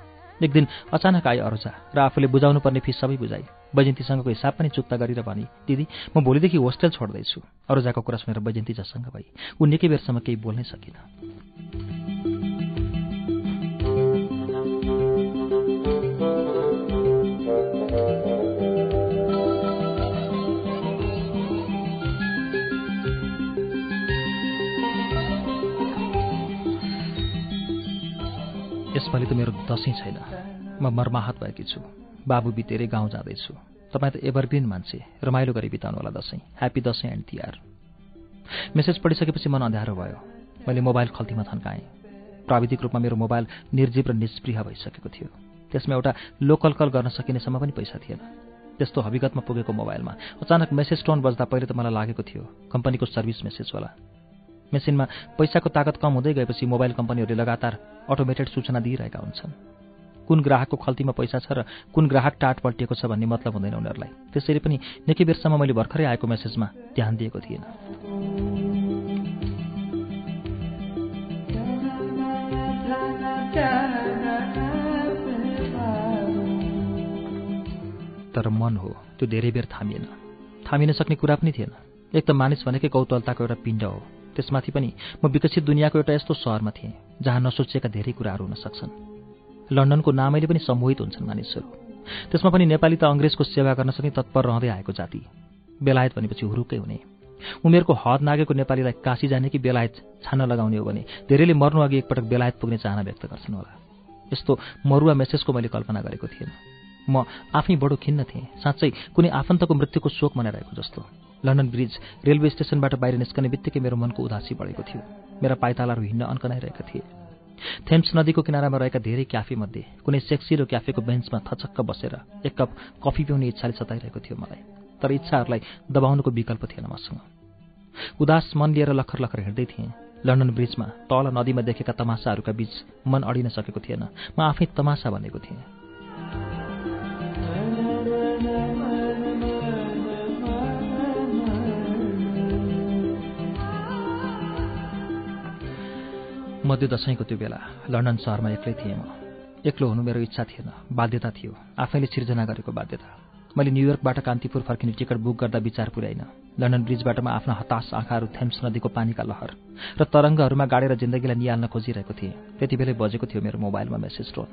एक दिन अचानक आए अरूजा र आफूले बुझाउनु पर्ने फी सबै बुझाइ बैजयन्तीसँगको हिसाब पनि चुक्ता गरेर भने दिदी म भोलिदेखि होस्टेल छोड्दैछु। अरूजाको कुरा सुनेर बैजयन्ती जसँग भई। ऊ निकै बेरसम्म केही बोल्नै सकिन। यसपालि त मेरो दसैँ छैन। म मर्माहत भएकी छु। बाबु बितेरै गाउँ जाँदैछु। तपाईँ त एभरग्रिन मान्छे रमाइलो गरी बिताउनु होला Dashain. Happy Dashain and Tihar message पढिसकेपछि मन अँध्यारो भयो। मैले मोबाइल खल्तीमा थन्काएँ। प्राविधिक रूपमा मेरो मोबाइल निर्जीव र निष्प्रिय भइसकेको थियो। त्यसमा एउटा लोकल कल गर्न सकिनेसम्म पनि पैसा थिएन। त्यस्तो हविगतमा पुगेको मोबाइलमा अचानक मेसेज टोन बज्दा पहिले त मलाई लागेको थियो कम्पनीको सर्भिस मेसेज होला। मेसिनमा पैसाको तागत कम हुँदै गएपछि मोबाइल कम्पनीहरूले लगातार अटोमेटेड सूचना दिइरहेका हुन्छन्। कुन ग्राहकको खल्तीमा पैसा छ र कुन ग्राहक टाट पल्टिएको छ भन्ने मतलब हुँदैन उनीहरूलाई। त्यसरी पनि निकै बेरसम्म मैले भर्खरै आएको मेसेजमा ध्यान दिएको थिएन। तर मन हो त्यो धेरै बेर थामिएन। थामिन सक्ने कुरा पनि थिएन। एक त मानिस भनेकै कौतलताको एउटा पिण्ड हो। त्यसमाथि पनि म विकसित दुनियाँको एउटा यस्तो सहरमा थिएँ जहाँ नसोचिएका धेरै कुराहरू हुन सक्छन्। लन्डनको नामैले पनि सम्मोहित हुन्छन् मानिसहरू। त्यसमा पनि नेपाली त अङ्ग्रेजको सेवा गर्न सक्ने तत्पर रहँदै आएको जाति। बेलायत भनेपछि हुरुकै हुने। उमेरको हद नागेको नेपालीलाई काशी जाने कि बेलायत छान्न लगाउने हो भने धेरैले मर्नु अघि एकपटक बेलायत पुग्ने चाहना व्यक्त गर्छन् होला। यस्तो मरुवा मेसेजको मैले कल्पना गरेको थिएन। म आफै बडो खिन्न थिएँ। साँच्चै कुनै आफन्तको मृत्युको शोक मनाइरहेको जस्तो। लन्डन ब्रिज रेलवे स्टेसनबाट बाहिर निस्कने बित्तिकै मेरो मनको उदासी बढेको थियो। मेरा पाइतालाहरू हिँड्न अन्कनाइरहेका थिए। थेम्स नदीको किनारामा रहेका धेरै क्याफेमध्ये कुनै सेक्सी र क्याफेको बेन्चमा थचक्क बसेर एक कप कफी पिउने इच्छाले सताइरहेको थियो मलाई तर इच्छाहरूलाई दबाउनुको विकल्प थिएन मसँग। उदास मन लिएर लखर लखर हिँड्दै थिएँ। लन्डन ब्रिजमा तल नदीमा देखेका तमासाहरूका बीच मन अडिन सकेको थिएन। म आफै तमासा भनेको थिएँ। मध्य दसैँको त्यो बेला लन्डन सहरमा एक्लै थिएँ म। एक्लो हुनु मेरो इच्छा थिएन। बाध्यता थियो। आफैले सिर्जना गरेको बाध्यता। मैले न्युयोर्कबाट कान्तिपुर फर्किने टिकट बुक गर्दा विचार पुर्याइन। लन्डन ब्रिजबाट म आफ्ना हताश आँखाहरू थेम्स नदीको पानीका लहर र तरङ्गहरूमा गाडेर जिन्दगीलाई निहाल्न खोजिरहेको थिएँ। त्यति बेलै बजेको थियो मेरो मोबाइलमा मेसेज टोन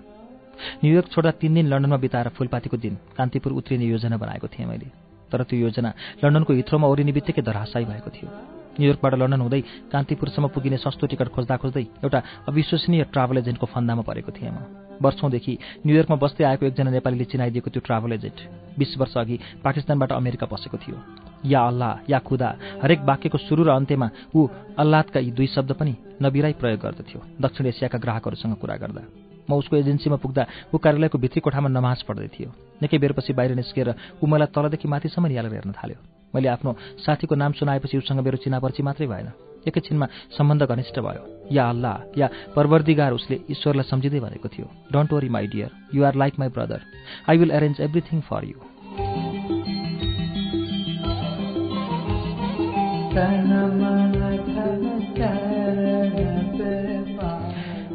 न्युयोर्क छोड्दा तिन दिन लन्डनमा बिताएर फुलपातीको दिन कान्तिपुर उत्रिने योजना बनाएको थिएँ मैले। तर त्यो योजना लन्डनको हिथ्रोमा ओरिने बित्तिकै धराशायी भएको थियो। न्युयोर्कबाट लन्डन हुँदै कान्तिपुरसम्म पुगिने सस्तो टिकट खोज्दा खोज्दै एउटा अविश्वसनीय ट्राभल एजेन्टको फन्दामा परेको थिएँ म। वर्षौँदेखि न्युयोर्कमा बस्दै आएको एकजना नेपालीले चिनाइदिएको त्यो ट्राभल एजेन्ट बिस वर्ष अघि पाकिस्तानबाट अमेरिका पसेको थियो। या अल्लाह या खुदा हरेक वाक्यको सुरु र अन्त्यमा ऊ अल्लाहका यी दुई शब्द पनि नबिराई प्रयोग गर्दथ्यो दक्षिण एसियाका ग्राहकहरूसँग कुरा गर्दा। म उसको एजेन्सीमा पुग्दा ऊ कार्यालयको भित्री कोठामा नमाज पढ्दै थियो। निकै बेरपछि बाहिर निस्केर ऊ मलाई तलदेखि माथिसम्म निहालेर हेर्न थाल्यो। मैले आफ्नो साथीको नाम सुनाएपछि उसँग मेरो चिनापर्ची मात्रै भएन। एकैछिनमा सम्बन्ध घनिष्ठ भयो। या अल्लाह या परवर्दिगार उसले ईश्वरलाई सम्झिँदै भनेको थियो। Don't worry my dear you are like my brother I will arrange everything for you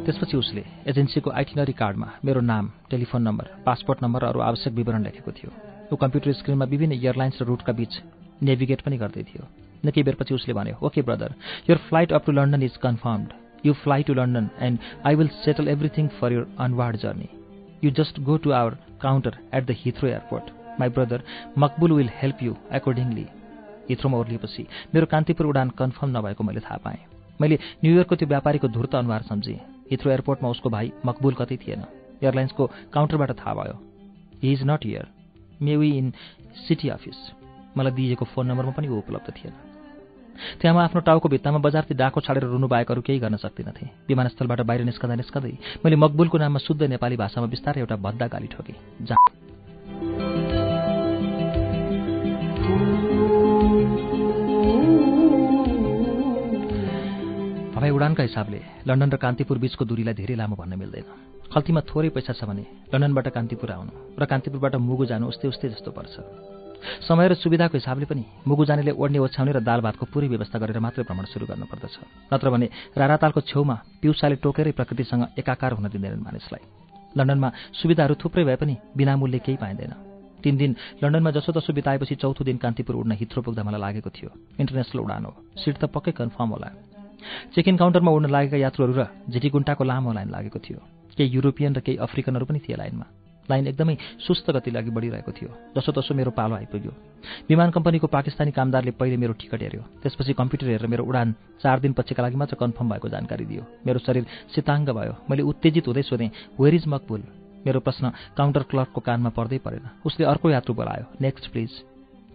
त्यसपछि उसले एजेन्सीको आइटिनरी कार्डमा मेरो नाम टेलिफोन नम्बर पासपोर्ट नम्बर अरू आवश्यक विवरण लेखेको थियो। ऊ कम्प्युटर स्क्रिनमा विभिन्न एयरलाइन्स र रुटका बीच नेभिगेट पनि गर्दै थियो। निकै बेरपछि उसले भन्यो okay brother your flight up to London is confirmed you fly to London and I will settle everything for your onward journey you just go to our counter at the Heathrow airport my brother Maqbool will help you accordingly हिथ्रोमा ओर्लिएपछि मेरो कान्तिपुर उडान confirm नभएको मैले थाहा पाएँ। मैले न्युयोर्कको त्यो व्यापारीको धुर्त अनुहार सम्झेँ। हिथ्रो एयरपोर्टमा उसको भाइ मकबुल कतै थिएन। एयरलाइन्सको काउन्टरबाट थाहा भयो। He is not here maybe in city office मलाई दिइएको फोन नम्बरमा पनि ऊ उपलब्ध थिएन। त्यहाँ म आफ्नो टाउको भित्तामा बजारती डाको छाडेर रुनु बाहेक केही गर्न सक्दिनथेँ विमानस्थलबाट बाहिर निस्कँदा निस्कँदै मैले मकबुलको नाममा शुद्ध नेपाली भाषामा बिस्तारै एउटा भद्दा गाली ठोकेँ। जहाँ हवाई उडानका हिसाबले लन्डन र कान्तिपुर बीचको दूरीलाई धेरै लामो भन्न मिल्दैन। खल्तीमा थोरै पैसा छ भने लन्डनबाट कान्तिपुर आउनु र कान्तिपुरबाट मुगु जानु उस्तै उस्तै जस्तो पर्छ। समय र सुविधाको हिसाबले पनि मुगु जानेले ओड्ने ओछ्याउने र दाल भातको पुरै व्यवस्था गरेर मात्रै भ्रमण सुरु गर्नुपर्दछ। नत्र भने रारातालको छेउमा पिउसाले टोकेरै प्रकृतिसँग एकाकार हुन दिँदैनन् मानिसलाई। लन्डनमा सुविधाहरू थुप्रै भए पनि बिनामूल्य केही पाइँदैन। तिन दिन लन्डनमा जसोतसो बिताएपछि चौथो दिन कान्तिपुर उड्न हित्रो पुग्दा मलाई लागेको थियो। इन्टरनेसनल उडान हो। सिट त पक्कै कन्फर्म होला। चेक इन काउन्टरमा उड्न लागेका यात्रुहरू र झिटिकुन्टाको लामो लाइन लागेको थियो। केही युरोपियन र केही अफ्रिकनहरू पनि थिए लाइनमा। लाइन एकदमै सुस्त गति लागि बढिरहेको थियो। जसोतसो मेरो पालो आइपुग्यो। विमान कम्पनीको पाकिस्तानी कामदारले पहिले मेरो टिकट हेऱ्यो। त्यसपछि कम्प्युटर हेरेर मेरो उडान चार दिनपछिका लागि मात्र कन्फर्म भएको जानकारी दियो। मेरो शरीर शीताङ्ग भयो। मैले उत्तेजित हुँदै सोधेँ वेयर इज मकबुल मेरो प्रश्न काउन्टर क्लर्कको कानमा पर्दै परेन। उसले अर्को यात्रु बोलायो नेक्स्ट प्लिज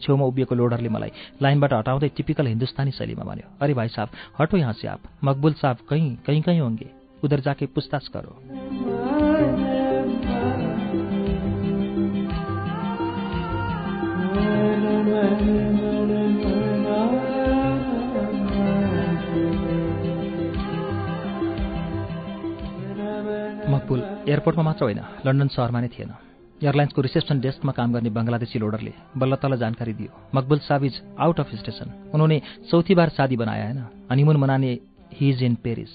छेउमा उभिएको लोडरले मलाई लाइनबाट हटाउँदै टिपिकल हिन्दुस्तानी शैलीमा भन्यो अरे भाइ साहब हटो यहाँ से आप। मकबुल साहब कहीँ कहीँ कहीँ होंगे। उधर जाके पुछताछ करो। एयरपोर्टमा मात्र होइन लन्डन सहरमा नै थिएन। एयरलाइन्सको रिसेप्सन डेस्कमा काम गर्ने बङ्गलादेशी लोडरले बल्ल तल जानकारी दियो। Maqbool is out of station उन्होंने चौथी बार शादी बनाया है ना हनीमून मनाने he is in Paris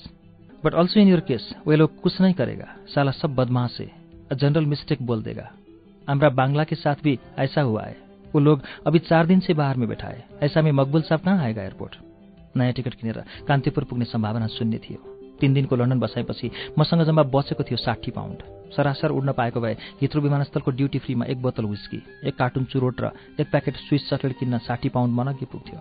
but also in your case way लोग कुछ नहीं करेगा। साला सब बदमाश है। जनरल मिस्टेक बोल देगा। हमारा बांग्ला के साथ भी ऐसा हुआ है। वो लोग अभी चार दिन से बाहर में बैठा ऐसा में मकबुल साहब कहाँ आएगा एयरपोर्ट? नयाँ टिकट किनेर कान्तिपुर पुग्ने सम्भावना शून्य थियो तीन दिनको लन्डन बसाएपछि मसँग जम्मा बचेको थियो साठी पाउन्ड सरासर उड्न पाएको भए हित्रो विमानस्थलको ड्युटी फ्रीमा एक बोतल विस्की एक कार्टुन चुरोट र एक प्याकेट स्विस चकलेट किन्न साठी पाउन्ड मनग्गी पुग्थ्यो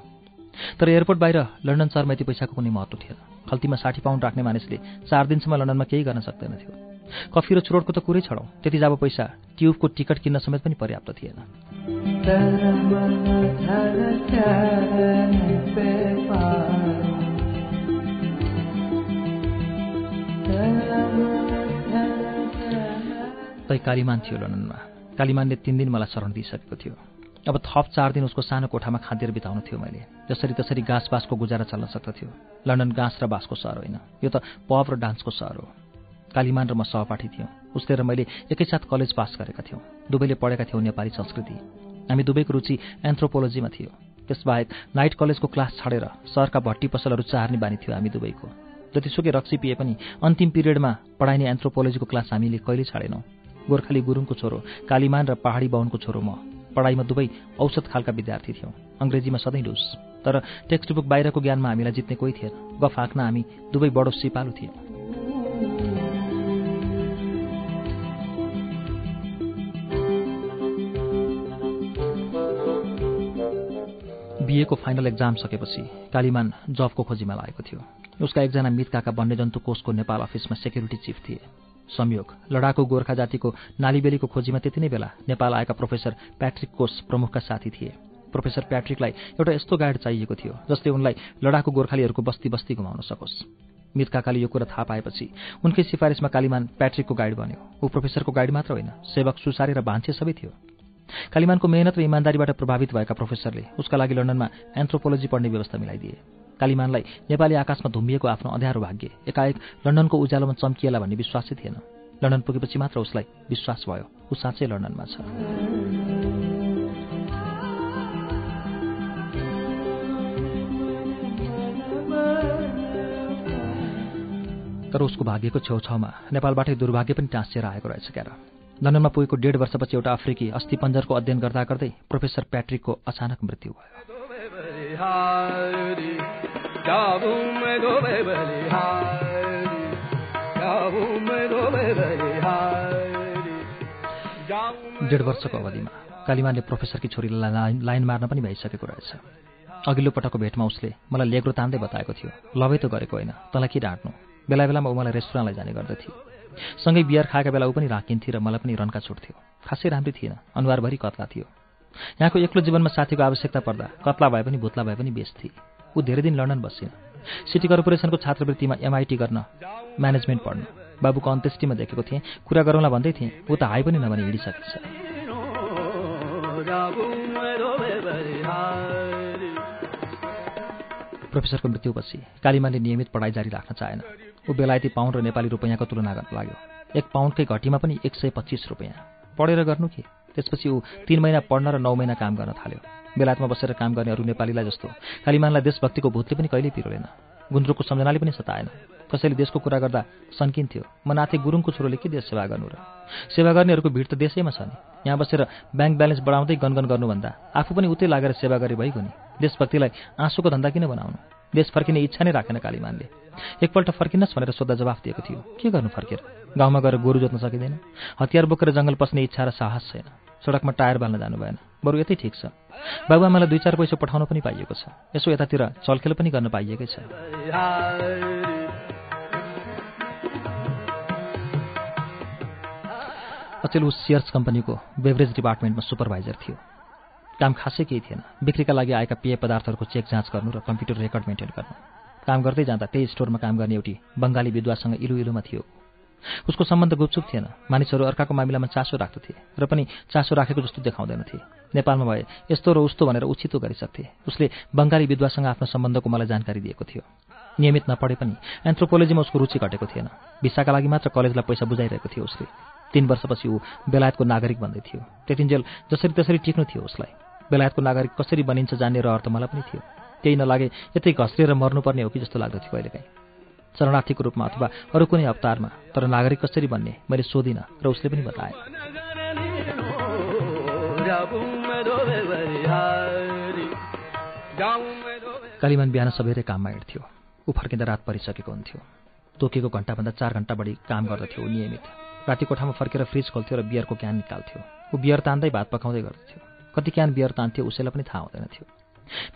तर एयरपोर्ट बाहिर लन्डन सहरमा यति पैसाको कुनै महत्व थिएन खल्तीमा साठी पाउन्ड राख्ने मानिसले चार दिनसम्म लन्डनमा केही गर्न सक्दैनथ्यो कफी र चुरोटको त कुरै छडौँ त्यति जब पैसा ट्युबको टिकट किन्न समेत पनि पर्याप्त थिएन तै कालीमान थियो लन्डनमा। कालीमानले तिन दिन मलाई शरण दिइसकेको थियो। अब थप चार दिन उसको सानो कोठामा खाद्य बिताउनु थियो मैले। जसरी तसरी घाँस बाँसको गुजारा चल्न सक्दथ्यो। लन्डन घाँस र बाँसको सहर होइन। यो त पब र डान्सको सहर हो। कालीमान र म सहपाठी थियौँ। उसले र मैले एकैसाथ कलेज पास गरेका थियौँ। दुवैले पढेका थियौँ नेपाली संस्कृति। हामी दुवैको रुचि एन्थ्रोपोलोजीमा थियो। त्यसबाहेक नाइट कलेजको क्लास छाडेर सहरका भट्टी पसलहरू चार्ने बानी थियो हामी दुवैको। जतिसुकै रक्सी पिए पनि अन्तिम पिरियडमा पढाइने एन्थ्रोपोलोजीको क्लास हामीले कहिले छाडेनौँ। गोर्खाली गुरुङको छोरो कालीमान र पहाडी बाहुनको छोरो म। पढाइमा दुवै औसत खालका विद्यार्थी थियौँ। अङ्ग्रेजीमा सधैँ लुस तर टेक्स्ट बुक बाहिरको ज्ञानमा हामीलाई जित्ने कोही थिएन। गफ हाँक्न हामी दुवै बडो सिपालु थियौँ। बिएको फाइनल एक्जाम सकेपछि कालीमान जबको खोजीमा लागेको थियो। उसका एकजना मित काका वन्यजन्तु कोषको नेपाल अफिसमा सेक्युरिटी चिफ थिए। संयोग लडाकु गोर्खा जातिको नालीबेलीको खोजीमा त्यति नै बेला नेपाल आएका प्रोफेसर प्याट्रिक कोष प्रमुखका साथी थिए। प्रोफेसर प्याट्रिकलाई एउटा यस्तो गाइड चाहिएको थियो जसले उनलाई लडाकु गोर्खालीहरूको बस्ती बस्ती घुमाउन सकोस्। मित काकाले यो कुरा थाहा पाएपछि उनकै सिफारिसमा कालीमान प्याट्रिकको गाइड बन्यो। ऊ प्रोफेसरको गाइड मात्र होइन सेवक सुसारे र भान्से सबै थियो। कालीमानको मेहनत र इमान्दारीबाट प्रभावित भएका प्रोफेसरले उसका लागि लन्डनमा एन्थ्रोपोलोजी पढ्ने व्यवस्था मिलाइदिए। कालीमानलाई नेपाली आकाशमा धुम्बिएको आफ्नो अँध्यारो भाग्य एकाएक लन्डनको उज्यालोमा चम्किएला भन्ने विश्वासै थिएन। लन्डन पुगेपछि मात्र उसलाई विश्वास भयो। ऊ साँच्चै लन्डनमा छ। तर उसको भाग्यको छेउछाउमा नेपालबाटै दुर्भाग्य पनि टाँसिएर आएको रहेछ क्यार। लन्डनमा पुगेको डेढ वर्षपछि एउटा अफ्रिकी अस्थि पञ्जरको अध्ययन गर्दा गर्दै प्रोफेसर प्याट्रिकको अचानक मृत्यु भयो। डेढ वर्षको अवधिमा कालीमानले प्रोफेसरकी छोरीलाई लाइन मार्न पनि भइसकेको रहेछ। अघिल्लो पटकको भेटमा उसले मलाई लेग्रो तान्दै बताएको थियो लभै त गरेको होइन तँलाई के डाँट्नु? बेला बेलामा ऊ मलाई रेस्टुरेन्टलाई जाने गर्दथ्यो। सँगै बियर खाएका बेला ऊ पनि राखिन्थे र मलाई पनि रन्का छुट्थ्यो। खासै राम्रै थिएन अनुहारभरि कत्ला थियो। यहाँको एक्लो जीवनमा साथीको आवश्यकता पर्दा कत्ला भए पनि भुत्ला भए पनि बेस थिए ऊ धेरै दिन लन्डन बसिन सिटी कर्पोरेसनको छात्रवृत्तिमा एमआइटी गर्न म्यानेजमेन्ट पढ्नु बाबुको अन्त्येष्टिमा देखेको थिएँ कुरा गरौँला भन्दै थिएँ ऊ त हाई पनि नभने हिँडिसकेछ प्रोफेसरको मृत्युपछि कालीमानले नियमित पढाइ जारी राख्न चाहेन। ऊ बेलायती पाउन्ड र नेपाली रुपियाँको तुलना गर्न लाग्यो। एक पाउन्डकै घटीमा पनि एक सय पच्चिस रुपियाँ। पढेर गर्नु के? त्यसपछि ऊ तीन महिना पढ्न र नौ महिना काम गर्न थाल्यो। बेलायतमा बसेर काम गर्ने अरू नेपालीलाई जस्तो। कालीमानलाई देशभक्तिको भूतले पनि कहिल्यै पिरोलेन। गुन्द्रुकको सम्झनाले पनि सताएन। कसैले देशको कुरा गर्दा सन्किन्थ्यो म नाथे गुरुङको छोरोले के देश सेवा गर्नु र? सेवा गर्नेहरूको भिड त देशैमा छ नि। यहाँ बसेर ब्याङ्क ब्यालेन्स बढाउँदै गनगन गर्नुभन्दा आफू पनि उतै लागेर सेवा गरे भइगयो नि। देशभक्तिलाई आँसुको धन्दा किन बनाउनु? देश फर्किने इच्छा नै राखेन कालीमानले। एकपल्ट फर्किनस् भनेर सोद्धा जवाफ दिएको थियो। के गर्नु फर्केर? गाउँमा गएर गोरु जोत्न सकिँदैन। हतियार बोकेर जङ्गल पस्ने इच्छा र साहस छैन। सडकमा टायर बाल्न जानु भएन। बरु यतै ठिक छ। बाबुआमालाई दुई चार पैसा पठाउन पनि पाइएको छ। यसो यतातिर चलखेल पनि गर्न पाइएकै छ। अचेल ऊ सियर्स कम्पनीको बेभरेज डिपार्टमेन्टमा सुपरभाइजर थियो। काम खासै केही थिएन। बिक्रीका लागि आएका पेय पदार्थहरूको चेक जाँच गर्नु र कम्प्युटर रेकर्ड मेन्टेन गर्नु। काम गर्दै जाँदा त्यही स्टोरमा काम गर्ने एउटी बङ्गाली विधवासँग इलु इलुमा थियो। उसको सम्बन्ध गुपचुप थिएन। मानिसहरू अर्काको मामिलामा चासो राख्दथे र पनि चासो राखेको जस्तो देखाउँदैनथे नेपालमा भए यस्तो र उस्तो भनेर उचितो गरिसक्थे। उसले बङ्गाली विधवासँग आफ्नो सम्बन्धको मलाई जानकारी दिएको थियो। नियमित नपढे पनि एन्थ्रोपोलोजीमा उसको रुचि घटेको थिएन। भिसाका लागि मात्र कलेजलाई पैसा बुझाइरहेको थियो उसले। तीन वर्षपछि ऊ बेलायतको नागरिक बन्दै थियो। त्यतिन्जेल जसरी त्यसरी टिक्नु थियो उसलाई। बेलायतको नागरिक कसरी बनिन्छ जान्ने रहर त मलाई पनि थियो। केही नलागे यतै घस्रिएर मर्नुपर्ने हो कि जस्तो लाग्दथ्यो कहिलेकाहीँ। शरणार्थीको रूपमा अथवा अरू कुनै अवतारमा तर नागरिक कसरी बन्ने मैले सोधिनँ र उसले पनि बताए। कालीमान बिहान सबेरै काममा हिँड्थ्यो। ऊ फर्किँदा रात परिसकेको हुन्थ्यो। तोकेको घन्टाभन्दा चार घन्टा बढी काम गर्दथ्यो नियमित। राति कोठामा फर्केर फ्रिज खोल्थ्यो र बियरको क्यान निकाल्थ्यो। ऊ बियर तान्दै भात पकाउँदै गर्दथ्यो। कति क्यान बियर तान्थ्यो उसैलाई पनि थाहा हुँदैन थियो।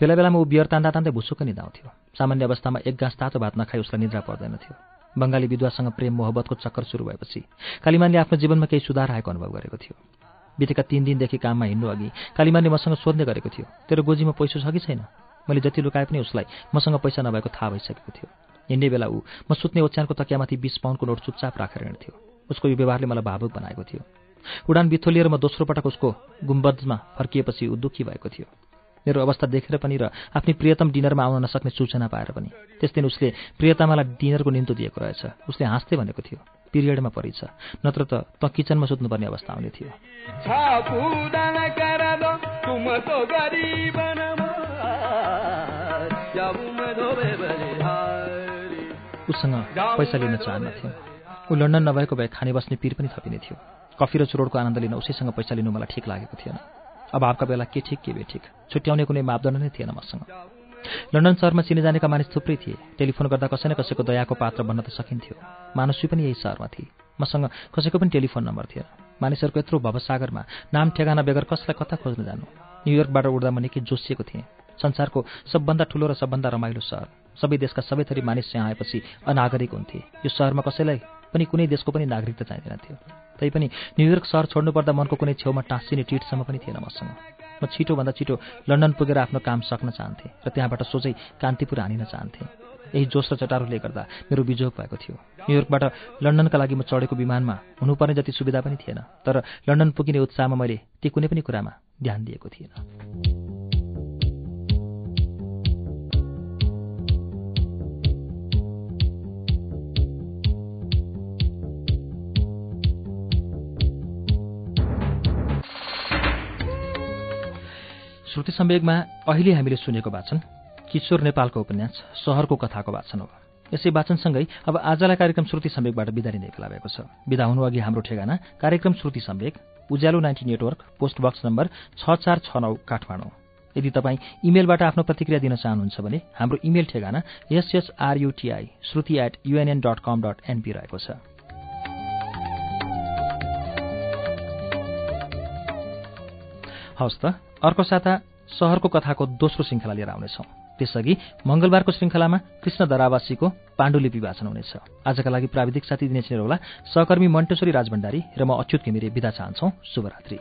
बेला बेलामा ऊ बियर तान्दा तान्दै भुसुक्क निदाउँथ्यो सामान्य अवस्थामा एक गाँस तातो भात नखाई उसलाई निद्रा पर्दैन थियो। बङ्गाली विधवासँग प्रेम मोहब्बतको चक्कर सुरु भएपछि कालीमानले आफ्नो जीवनमा केही सुधार आएको अनुभव गरेको थियो। बितेका तिन दिनदेखि काममा हिँड्नु अघि कालीमानले मसँग सोध्ने गरेको थियो तेरो गोजीमा पैसा छ कि छैन? मैले जति लुकाए पनि उसलाई मसँग पैसा नभएको थाहा भइसकेको थियो। हिँड्ने बेला ऊ म सुत्ने ओछ्यानको तकियामाथि बिस पाउन्डको नोट चुपचाप राखेर हिँड्थ्यो। उसको यो व्यवहारले मलाई भावुक बनाएको थियो। उडान बिथोलिएर म दोस्रो पटक उसको गुम्बजमा फर्किएपछि ऊ दुःखी भएको थियो। मेरो अवस्था देखेर पनि र आफ्नै प्रियतम डिनरमा आउन नसक्ने सूचना पाएर पनि। त्यस दिन उसले प्रियतमालाई डिनरको निम्तो दिएको रहेछ। उसले हाँस्दै भनेको थियो पिरियडमा परिछ नत्र त त किचनमा सुत्नुपर्ने अवस्था आउने थियो। उसँग पैसा लिन चाहन्नथ्यो। ऊ लन्डन नभएको भए खाने बस्ने पिर पनि थपिने थियो। कफी र चुरोटको आनन्द लिन उसैसँग पैसा लिनु मलाई ठिक लागेको थिएन। अभावका बेला के ठिक के बेठिक। छुट्याउने कुनै मापदण्ड नै थिएन मसँग। लन्डन सहरमा चिने जानेका मानिस थुप्रै थिए। टेलिफोन गर्दा कसै न कसैको दयाको पात्र बन्न त सकिन्थ्यो। मानसी पनि यही सहरमा थिए। मसँग कसैको पनि टेलिफोन नम्बर थिएन। मानिसहरूको यत्रो भवसागरमा नाम ठेगाना बेगर कसलाई कता खोज्न जानु? न्युयोर्कबाट उड्दा म निकै जोसिएको थिएँ। संसारको सबभन्दा ठुलो र सबभन्दा रमाइलो सहर। सबै देशका सबै थरी मानिस यहाँ आएपछि अनागरिक हुन्थे। यो सहरमा कसैलाई पनि कुनै देशको पनि नागरिकता चाहिँदैन थियो। तैपनि न्युयोर्क सहर छोड्नुपर्दा मनको कुनै छेउमा टाँसिने टिटसम्म पनि थिएन मसँग। म छिटोभन्दा छिटो लन्डन पुगेर आफ्नो काम सक्न चाहन्थेँ र त्यहाँबाट सोझै कान्तिपुर हानिन चाहन्थेँ। यही जोस र चटारोले गर्दा मेरो बिजोग भएको थियो। न्युयोर्कबाट लन्डनका लागि म चढेको विमानमा हुनुपर्ने जति सुविधा पनि थिएन तर लन्डन पुगिने उत्साहमा मैले ती कुनै पनि कुरामा ध्यान दिएको थिएन। श्रुति सम्वेगमा अहिले हामीले सुनेको वाचन किशोर नेपालको उपन्यास सहरको कथाको वाचन हो। यसै वाचनसँगै अब आजलाई कार्यक्रम श्रुति सम्वेकबाट बिदा लिने बेला भएको छ। बिदा हुनु अघि हाम्रो ठेगाना कार्यक्रम Shruti Sambek Ujyaalo ninety network post box number छ चार छ नौ काठमाडौँ। यदि तपाईँ इमेलबाट आफ्नो प्रतिक्रिया दिन चाहनुहुन्छ भने हाम्रो इमेल ठेगाना SSRUTI Shruti at UNN dot com dot NP रहेको छ। हवस् त अर्को साता सहरको कथाको दोस्रो श्रृङ्खला लिएर आउनेछौँ। त्यसअघि मंगलबारको श्रृङ्खलामा कृष्ण दरावासीको पाण्डुलिपि वाचन हुनेछ। आजका लागि प्राविधिक साथी दिनेछ होला सहकर्मी मण्टेश्वरी राजभण्डारी र म अच्युत घिमिरे विदा चाहन्छौ। शुभरात्री।